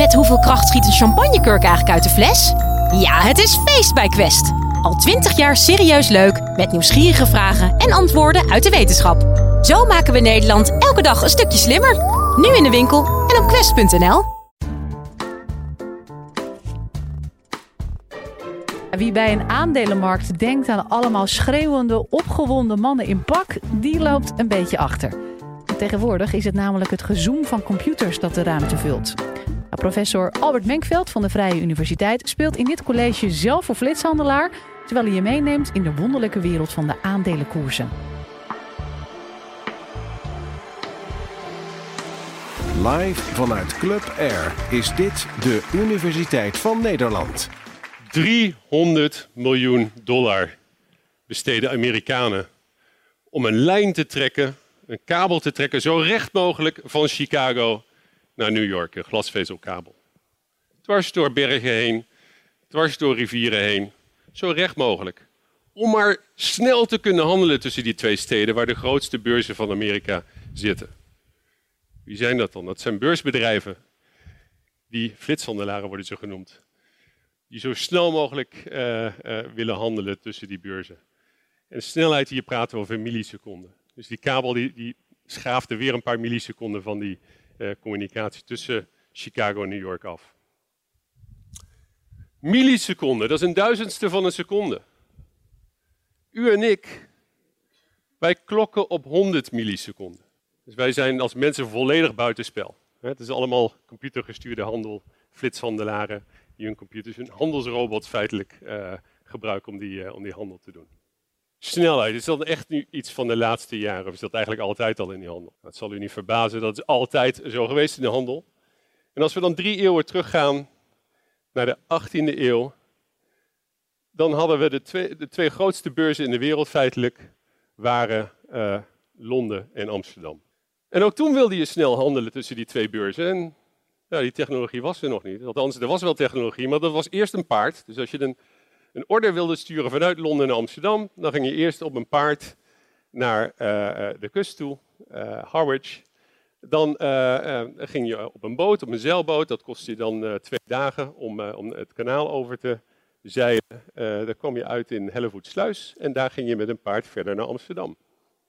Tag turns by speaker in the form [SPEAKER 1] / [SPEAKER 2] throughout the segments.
[SPEAKER 1] Met hoeveel kracht schiet een champagnekurk eigenlijk uit de fles? Ja, het is feest bij Quest. Al twintig jaar serieus leuk, met nieuwsgierige vragen en antwoorden uit de wetenschap. Zo maken we Nederland elke dag een stukje slimmer. Nu in de winkel en op quest.nl.
[SPEAKER 2] Wie bij een aandelenmarkt denkt aan allemaal schreeuwende, opgewonden mannen in pak, die loopt een beetje achter. Tegenwoordig is het namelijk het gezoem van computers dat de ruimte vult. Professor Albert Menkveld van de Vrije Universiteit speelt in dit college zelf voor flitshandelaar, terwijl hij je meeneemt in de wonderlijke wereld van de aandelenkoersen.
[SPEAKER 3] Live vanuit Club Air is dit de Universiteit van Nederland.
[SPEAKER 4] 300 miljoen dollar besteden Amerikanen om een lijn te trekken, een kabel te trekken, zo recht mogelijk van Chicago naar New York, een glasvezelkabel. Dwars door bergen heen, dwars door rivieren heen, zo recht mogelijk. Om maar snel te kunnen handelen tussen die twee steden waar de grootste beurzen van Amerika zitten. Wie zijn dat dan? Dat zijn beursbedrijven. Die flitshandelaren worden ze genoemd. Die zo snel mogelijk uh, uh, willen handelen tussen die beurzen. En snelheid, hier praten we over milliseconden. Dus die kabel die, die schaafde weer een paar milliseconden van die communicatie tussen Chicago en New York af. Milliseconden, dat is een duizendste van een seconde. U en ik, wij klokken op 100 milliseconden. Dus wij zijn als mensen volledig buitenspel. Het is allemaal computergestuurde handel, flitshandelaren die hun computers, hun handelsrobots feitelijk uh, gebruiken om die, uh, om die handel te doen. Snelheid, is dat echt nu iets van de laatste jaren of is dat eigenlijk altijd al in die handel? Dat zal u niet verbazen, dat is altijd zo geweest in de handel. En als we dan drie eeuwen teruggaan naar de 18e eeuw, dan hadden we de twee, de twee grootste beurzen in de wereld feitelijk, waren uh, Londen en Amsterdam. En ook toen wilde je snel handelen tussen die twee beurzen. En ja, die technologie was er nog niet. Althans, er was wel technologie, maar dat was eerst een paard. Dus als je een, een order wilde sturen vanuit Londen naar Amsterdam, dan ging je eerst op een paard naar uh, de kust toe, uh, Harwich. Dan ging je op een boot, op een zeilboot. Dat kostte je dan twee dagen om, om het kanaal over te zeilen. dan kwam je uit in Hellevoetsluis en daar ging je met een paard verder naar Amsterdam.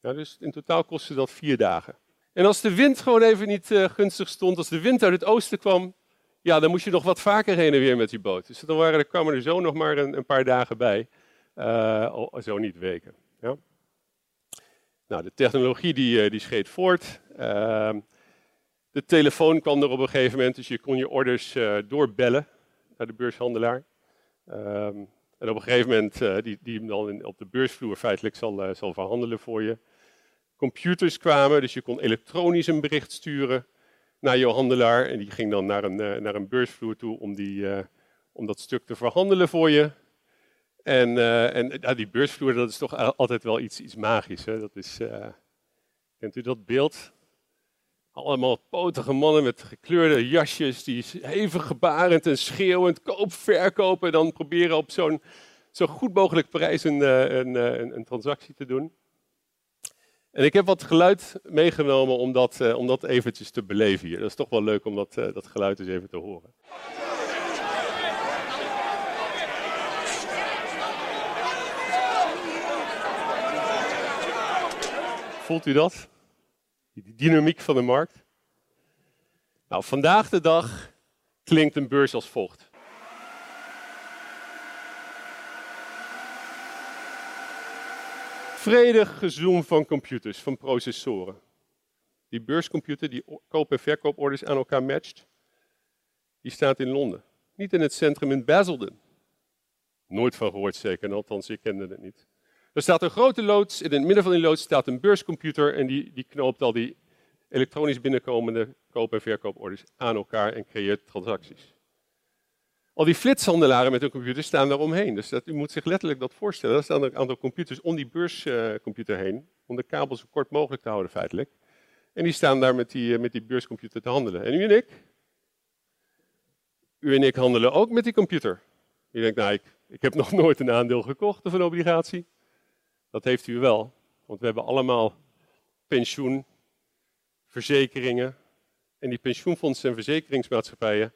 [SPEAKER 4] Ja, dus in totaal kostte dat vier dagen. En als de wind gewoon even niet gunstig stond, als de wind uit het oosten kwam, ja, dan moest je nog wat vaker heen en weer met die boot. Dus dan waren, er kwamen er zo nog maar een, een paar dagen bij, uh, zo niet weken. Ja. Nou, de technologie die, uh, die scheet voort. Ehm, de telefoon kwam er op een gegeven moment, dus je kon je orders doorbellen naar de beurshandelaar. Um, en op een gegeven moment, die, die hem dan op de beursvloer feitelijk zal, zal verhandelen voor je computers kwamen, dus je kon elektronisch een bericht sturen naar jouw handelaar. En die ging dan naar een, uh, naar een beursvloer toe om, die, uh, om dat stuk te verhandelen voor je. En, uh, en die beursvloer, dat is toch altijd wel iets, iets magisch. Hè? Dat is, kent u dat beeld? Allemaal potige mannen met gekleurde jasjes, die hevig gebarend en schreeuwend koop, verkopen. En dan proberen op zo'n zo goed mogelijk prijs een, een, een transactie te doen. En ik heb wat geluid meegenomen om dat, uh, om dat eventjes te beleven hier. Dat is toch wel leuk om dat, uh, dat geluid eens even te horen. Voelt u dat? Die dynamiek van de markt? Nou, vandaag de dag klinkt een beurs als volgt. Vredig gezoom van computers, van processoren. Die beurscomputer die koop- en verkooporders aan elkaar matcht, die staat in Londen. Niet in het centrum in Basildon. Nooit van gehoord zeker, althans ik kende het niet. Er staat een grote loods, in het midden van die loods staat een beurscomputer en die, die knoopt al die elektronisch binnenkomende koop- en verkooporders aan elkaar en creëert transacties. Al die flitshandelaren met hun computer staan daar omheen. Dus dat, u moet zich letterlijk dat voorstellen. Er staan een aantal computers om die beurscomputer uh, heen. Om de kabel zo kort mogelijk te houden feitelijk. En die staan daar met die, uh, met die beurscomputer te handelen. En u en ik? U en ik handelen ook met die computer. U denkt, nou, ik, ik heb nog nooit een aandeel gekocht of een obligatie. Dat heeft u wel. Want we hebben allemaal pensioen, verzekeringen. En die pensioenfondsen en verzekeringsmaatschappijen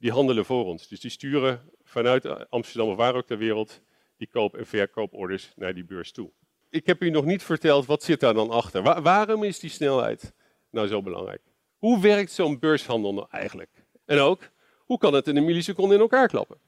[SPEAKER 4] die handelen voor ons. Dus die sturen vanuit Amsterdam of waar ook ter wereld die koop- en verkooporders naar die beurs toe. Ik heb u nog niet verteld, wat zit daar dan achter? waarom is die snelheid nou zo belangrijk? Hoe werkt zo'n beurshandel nou eigenlijk? En ook, hoe kan het in een milliseconde in elkaar klappen?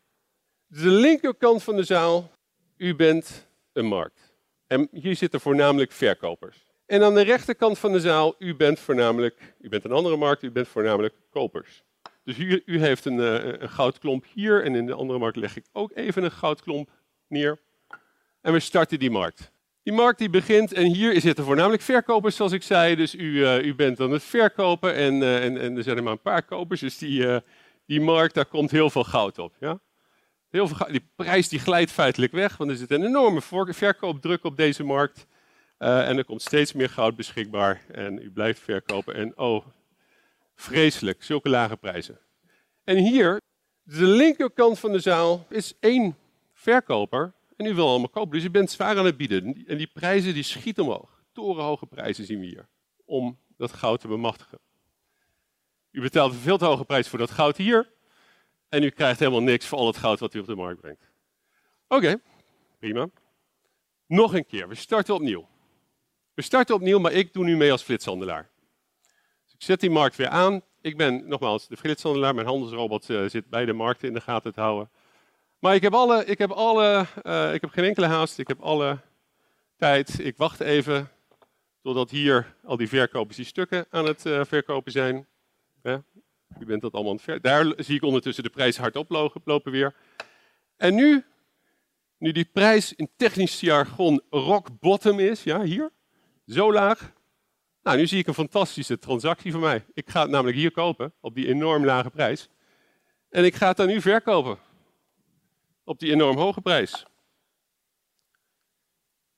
[SPEAKER 4] De linkerkant van de zaal, u bent een markt. En hier zitten voornamelijk verkopers. En aan de rechterkant van de zaal, u bent voornamelijk, u bent een andere markt, u bent voornamelijk kopers. Dus u, u heeft een, eh, een goudklomp hier en in de andere markt leg ik ook even een goudklomp neer. En we starten die markt. Die markt die begint en hier zitten voornamelijk verkopers, zoals ik zei. Dus u, uh, u bent aan het verkopen en, uh, en, en, er zijn er maar een paar kopers. Dus die, die markt, daar komt heel veel goud op. Ja? Heel veel die prijs die glijdt feitelijk weg, want er zit een enorme verkoopdruk op deze markt. en er komt steeds meer goud beschikbaar en u blijft verkopen. En oh, vreselijk, zulke lage prijzen. En hier, de linkerkant van de zaal, is één verkoper en u wil allemaal kopen. Dus u bent zwaar aan het bieden. En die prijzen die schieten omhoog. Torenhoge prijzen zien we hier. Om dat goud te bemachtigen. U betaalt een veel te hoge prijs voor dat goud hier. En u krijgt helemaal niks voor al het goud wat u op de markt brengt. Oké, prima. Nog een keer, we starten opnieuw. We starten opnieuw, maar ik doe nu mee als flitshandelaar. Zet die markt weer aan. Ik ben nogmaals de flitshandelaar. Mijn handelsrobot uh, zit beide markten in de gaten te houden. Maar ik heb, alle, ik, heb alle, uh, ik heb geen enkele haast, ik heb alle tijd. Ik wacht even totdat hier al die verkopers die stukken aan het uh, verkopen zijn. Ja, u bent dat allemaal aan het ver... Daar zie ik ondertussen de prijs hard oplopen weer. En nu, nu die prijs in technisch jargon rock bottom is, ja, hier, zo laag. Nou, nu zie ik een fantastische transactie voor mij. Ik ga het namelijk hier kopen, op die enorm lage prijs. En ik ga het dan nu verkopen op die enorm hoge prijs.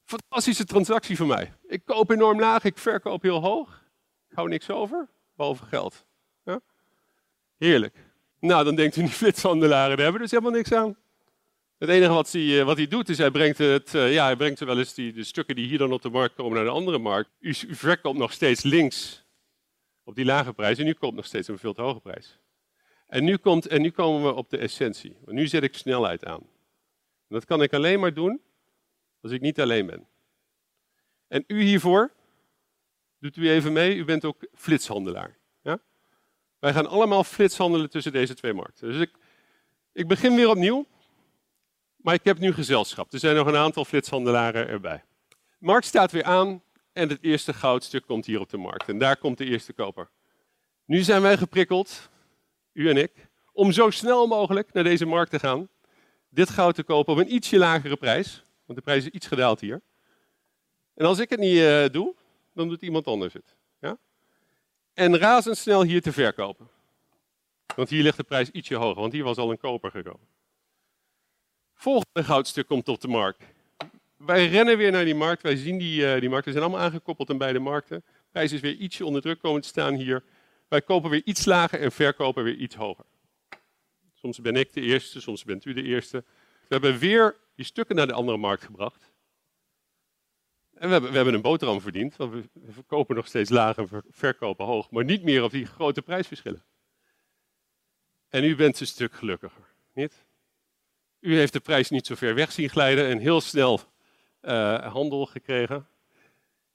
[SPEAKER 4] Fantastische transactie voor mij. Ik koop enorm laag, ik verkoop heel hoog. Ik hou niks over, behalve geld. Ja? Heerlijk. Nou, dan denkt u die flitshandelaren, daar hebben we dus helemaal niks aan. Het enige wat hij, eh, wat hij doet, is hij brengt, het, eh, ja, hij brengt wel eens die, de stukken die hier dan op de markt komen naar de andere markt. U, u verkoopt nog steeds links op die lage prijs en u koopt nog steeds een veel te hoge prijs. En nu, komt, en nu komen we op de essentie. Want nu zet ik snelheid aan. Dat kan ik alleen maar doen als ik niet alleen ben. En u hiervoor, doet u even mee, u bent ook flitshandelaar. Ja? Wij gaan allemaal flitshandelen tussen deze twee markten. Dus ik, ik begin weer opnieuw, maar ik heb nu gezelschap. Er zijn nog een aantal flitshandelaren erbij. De markt staat weer aan en het eerste goudstuk komt hier op de markt. En daar komt de eerste koper. Nu zijn wij geprikkeld u en ik, om zo snel mogelijk naar deze markt te gaan, dit goud te kopen op een ietsje lagere prijs, want de prijs is iets gedaald hier. En als ik het niet uh, doe, dan doet iemand anders het. Ja? En razendsnel hier te verkopen. Want hier ligt de prijs ietsje hoger, want hier was al een koper gekomen. Volgende goudstuk komt op de markt. Wij rennen weer naar die markt, wij zien die, uh, die markten, zijn allemaal aangekoppeld aan beide markten. Prijs is weer ietsje onder druk komen te staan hier. Wij kopen weer iets lager en verkopen weer iets hoger. Soms ben ik de eerste, soms bent u de eerste. We hebben weer die stukken naar de andere markt gebracht. En we hebben, we hebben een boterham verdiend, want we verkopen nog steeds laag en verkopen hoog, maar niet meer op die grote prijsverschillen. En u bent een stuk gelukkiger, niet? U heeft de prijs niet zo ver weg zien glijden en heel snel uh, handel gekregen.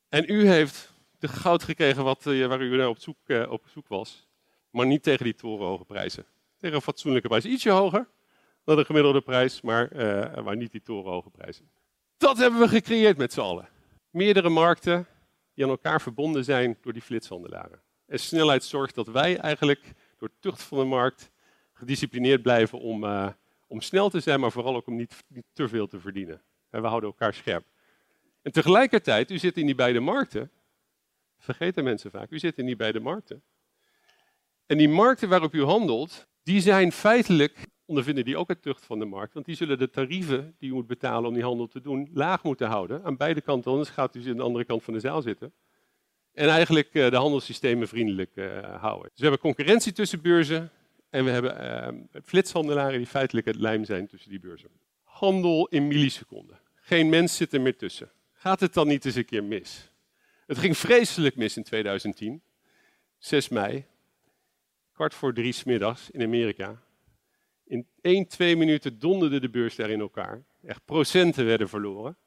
[SPEAKER 4] En u heeft de goud gekregen wat, uh, waar u op zoek, uh, op zoek was. Maar niet tegen die torenhoge prijzen. Tegen een fatsoenlijke prijs. Ietsje hoger dan de gemiddelde prijs, maar, maar niet die torenhoge prijzen. Dat hebben we gecreëerd met z'n allen. Meerdere markten die aan elkaar verbonden zijn door die flitshandelaren. En snelheid zorgt dat wij eigenlijk door tucht van de markt gedisciplineerd blijven om, om snel te zijn, maar vooral ook om niet, te veel te verdienen. En we houden elkaar scherp. En tegelijkertijd, u zit in die beide markten, vergeten mensen vaak. U zit in die beide markten. En die markten waarop u handelt, die zijn feitelijk, ondervinden die ook het tucht van de markt, want die zullen de tarieven die u moet betalen om die handel te doen, laag moeten houden. Aan beide kanten, anders gaat u aan de andere kant van de zaal zitten. En eigenlijk uh, de handelssystemen vriendelijk uh, houden. Dus we hebben concurrentie tussen beurzen en we hebben uh, flitshandelaren die feitelijk het lijm zijn tussen die beurzen. Handel in milliseconden. Geen mens zit er meer tussen. Gaat het dan niet eens een keer mis? Het ging vreselijk mis in 2010, 6 mei, kwart voor drie smiddags in Amerika. In 1, 2 minuten donderde de beurs daar in elkaar. Echt procenten werden verloren.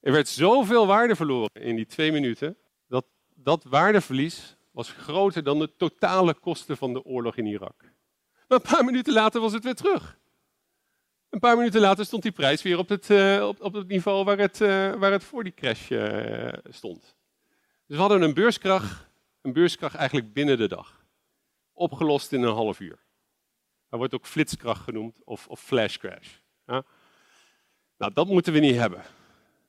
[SPEAKER 4] Er werd zoveel waarde verloren in die twee minuten, dat dat waardeverlies was groter dan de totale kosten van de oorlog in Irak. Maar een paar minuten later was het weer terug. Een paar minuten later stond die prijs weer op het, uh, op, op het niveau waar het, uh, waar het voor die crash uh, stond. Dus we hadden een beurskracht, een beurskracht eigenlijk binnen de dag. Opgelost in een half uur. Dat wordt ook flitskracht genoemd of, of flash crash. Ja? Nou, dat moeten we niet hebben.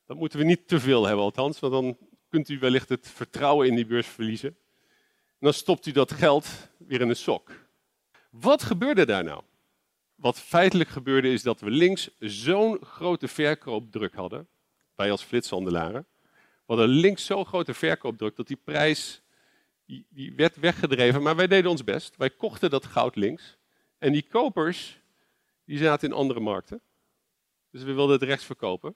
[SPEAKER 4] Dat moeten we niet te veel hebben althans, want dan kunt u wellicht het vertrouwen in die beurs verliezen. Dan stopt u dat geld weer in een sok. Wat gebeurde daar nou? Wat feitelijk gebeurde is dat we links zo'n grote verkoopdruk hadden, wij als flitshandelaren. We hadden links zo'n grote verkoopdruk dat die prijs die werd weggedreven, maar wij deden ons best. Wij kochten dat goud links. En die kopers, die zaten in andere markten. Dus we wilden het rechts verkopen.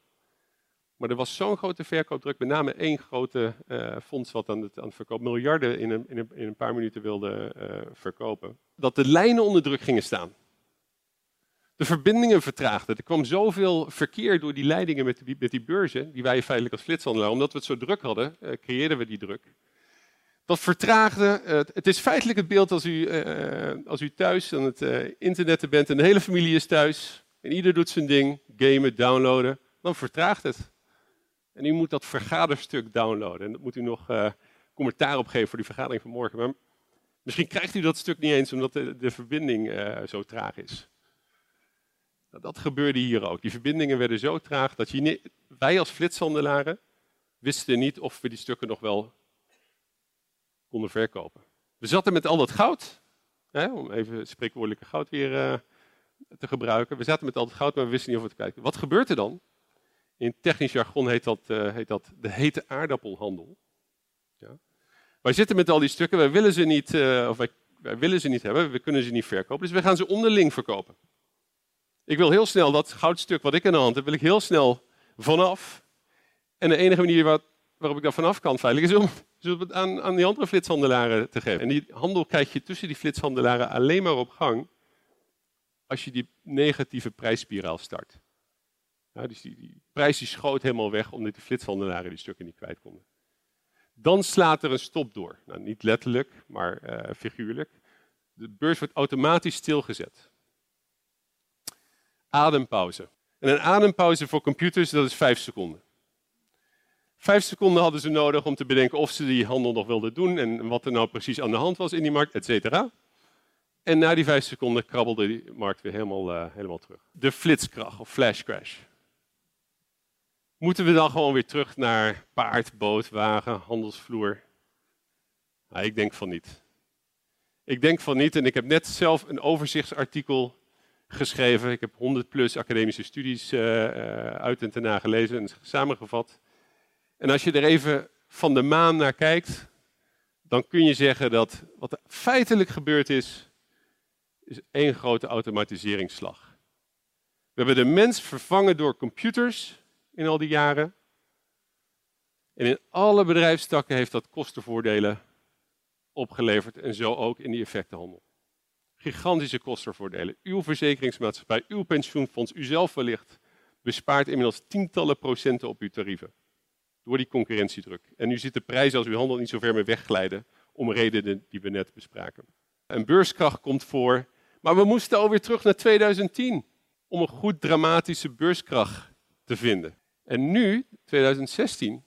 [SPEAKER 4] Maar er was zo'n grote verkoopdruk, met name één grote uh, fonds wat aan het, aan verkopen, miljarden in een, in een, in een paar minuten wilde uh, verkopen, dat de lijnen onder druk gingen staan. De verbindingen vertraagden. Er kwam zoveel verkeer door die leidingen met die, met die beurzen, die wij feitelijk als flitshandelaar, omdat we het zo druk hadden, uh, creëerden we die druk. Dat vertraagde. het is feitelijk het beeld als u, als u thuis aan het internetten bent en de hele familie is thuis en ieder doet zijn ding, gamen, downloaden, dan vertraagt het. En u moet dat vergaderstuk downloaden. En dat moet u nog uh, commentaar op geven voor die vergadering van morgen. Maar misschien krijgt u dat stuk niet eens omdat de, de verbinding uh, zo traag is. Nou, dat gebeurde hier ook. Die verbindingen werden zo traag dat je wij als flitshandelaren wisten niet of we die stukken nog wel konden verkopen. We zaten met al dat goud, hè, om even spreekwoordelijke goud weer uh, te gebruiken. We zaten met al dat goud, maar we wisten niet of we het kwijt Wat gebeurt er dan? In technisch jargon heet dat, uh, heet dat de hete aardappelhandel. Ja. Wij zitten met al die stukken, wij willen ze niet, uh, of wij, wij, willen ze niet hebben, we kunnen ze niet verkopen, dus we gaan ze onderling verkopen. Ik wil heel snel dat goudstuk wat ik in de hand heb, wil ik heel snel vanaf. En de enige manier waar, waarop ik daar vanaf kan om, is om het aan, aan die andere flitshandelaren te geven. En die handel krijg je tussen die flitshandelaren alleen maar op gang als je die negatieve prijsspiraal start. Dus die, prijs die schoot helemaal weg omdat die flitshandelaren die stukken niet kwijt konden. Dan slaat er een stop door. Nou, niet letterlijk, maar uh, figuurlijk. De beurs wordt automatisch stilgezet. Adempauze. En een adempauze voor computers, dat is vijf seconden. Vijf seconden hadden ze nodig om te bedenken of ze die handel nog wilden doen en wat er nou precies aan de hand was in die markt, et cetera. En na die vijf seconden krabbelde die markt weer helemaal, uh, helemaal terug. De flitskracht of flash crash. Moeten we dan gewoon weer terug naar paard, boot, wagen, handelsvloer? Ik denk van niet. Ik denk van niet en ik heb net zelf een overzichtsartikel geschreven. Ik heb 100 plus academische studies uh, uit en ten na gelezen en samengevat. En als je er even van de maan naar kijkt, dan kun je zeggen dat wat er feitelijk gebeurd is, is één grote automatiseringsslag. We hebben de mens vervangen door computers in al die jaren. En in alle bedrijfstakken heeft dat kostenvoordelen opgeleverd en zo ook in die effectenhandel. Gigantische kostenvoordelen. Uw verzekeringsmaatschappij, uw pensioenfonds, u zelf wellicht bespaart inmiddels tientallen procenten op uw tarieven. Door die concurrentiedruk. En nu zit de prijs als uw handel niet zo ver mee wegglijden om redenen die we net bespraken. Een beurskracht komt voor, maar we moesten alweer terug naar 2010 om een goed dramatische beurskracht te vinden. En nu, 2016,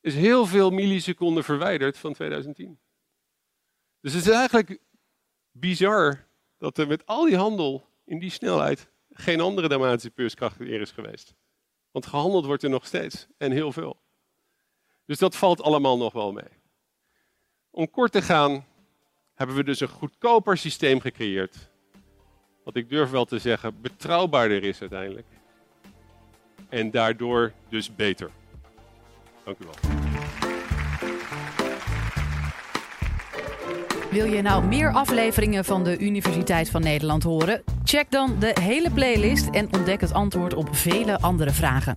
[SPEAKER 4] is heel veel milliseconden verwijderd van 2010. Dus het is eigenlijk bizar dat er met al die handel in die snelheid geen andere dramatische beurskracht meer is geweest. Want gehandeld wordt er nog steeds en heel veel. Dus dat valt allemaal nog wel mee. Om kort te gaan hebben we dus een goedkoper systeem gecreëerd. Wat ik durf wel te zeggen betrouwbaarder is uiteindelijk en daardoor dus beter. Dank u wel.
[SPEAKER 2] Wil je nou meer afleveringen van de Universiteit van Nederland horen? Check dan de hele playlist en ontdek het antwoord op vele andere vragen.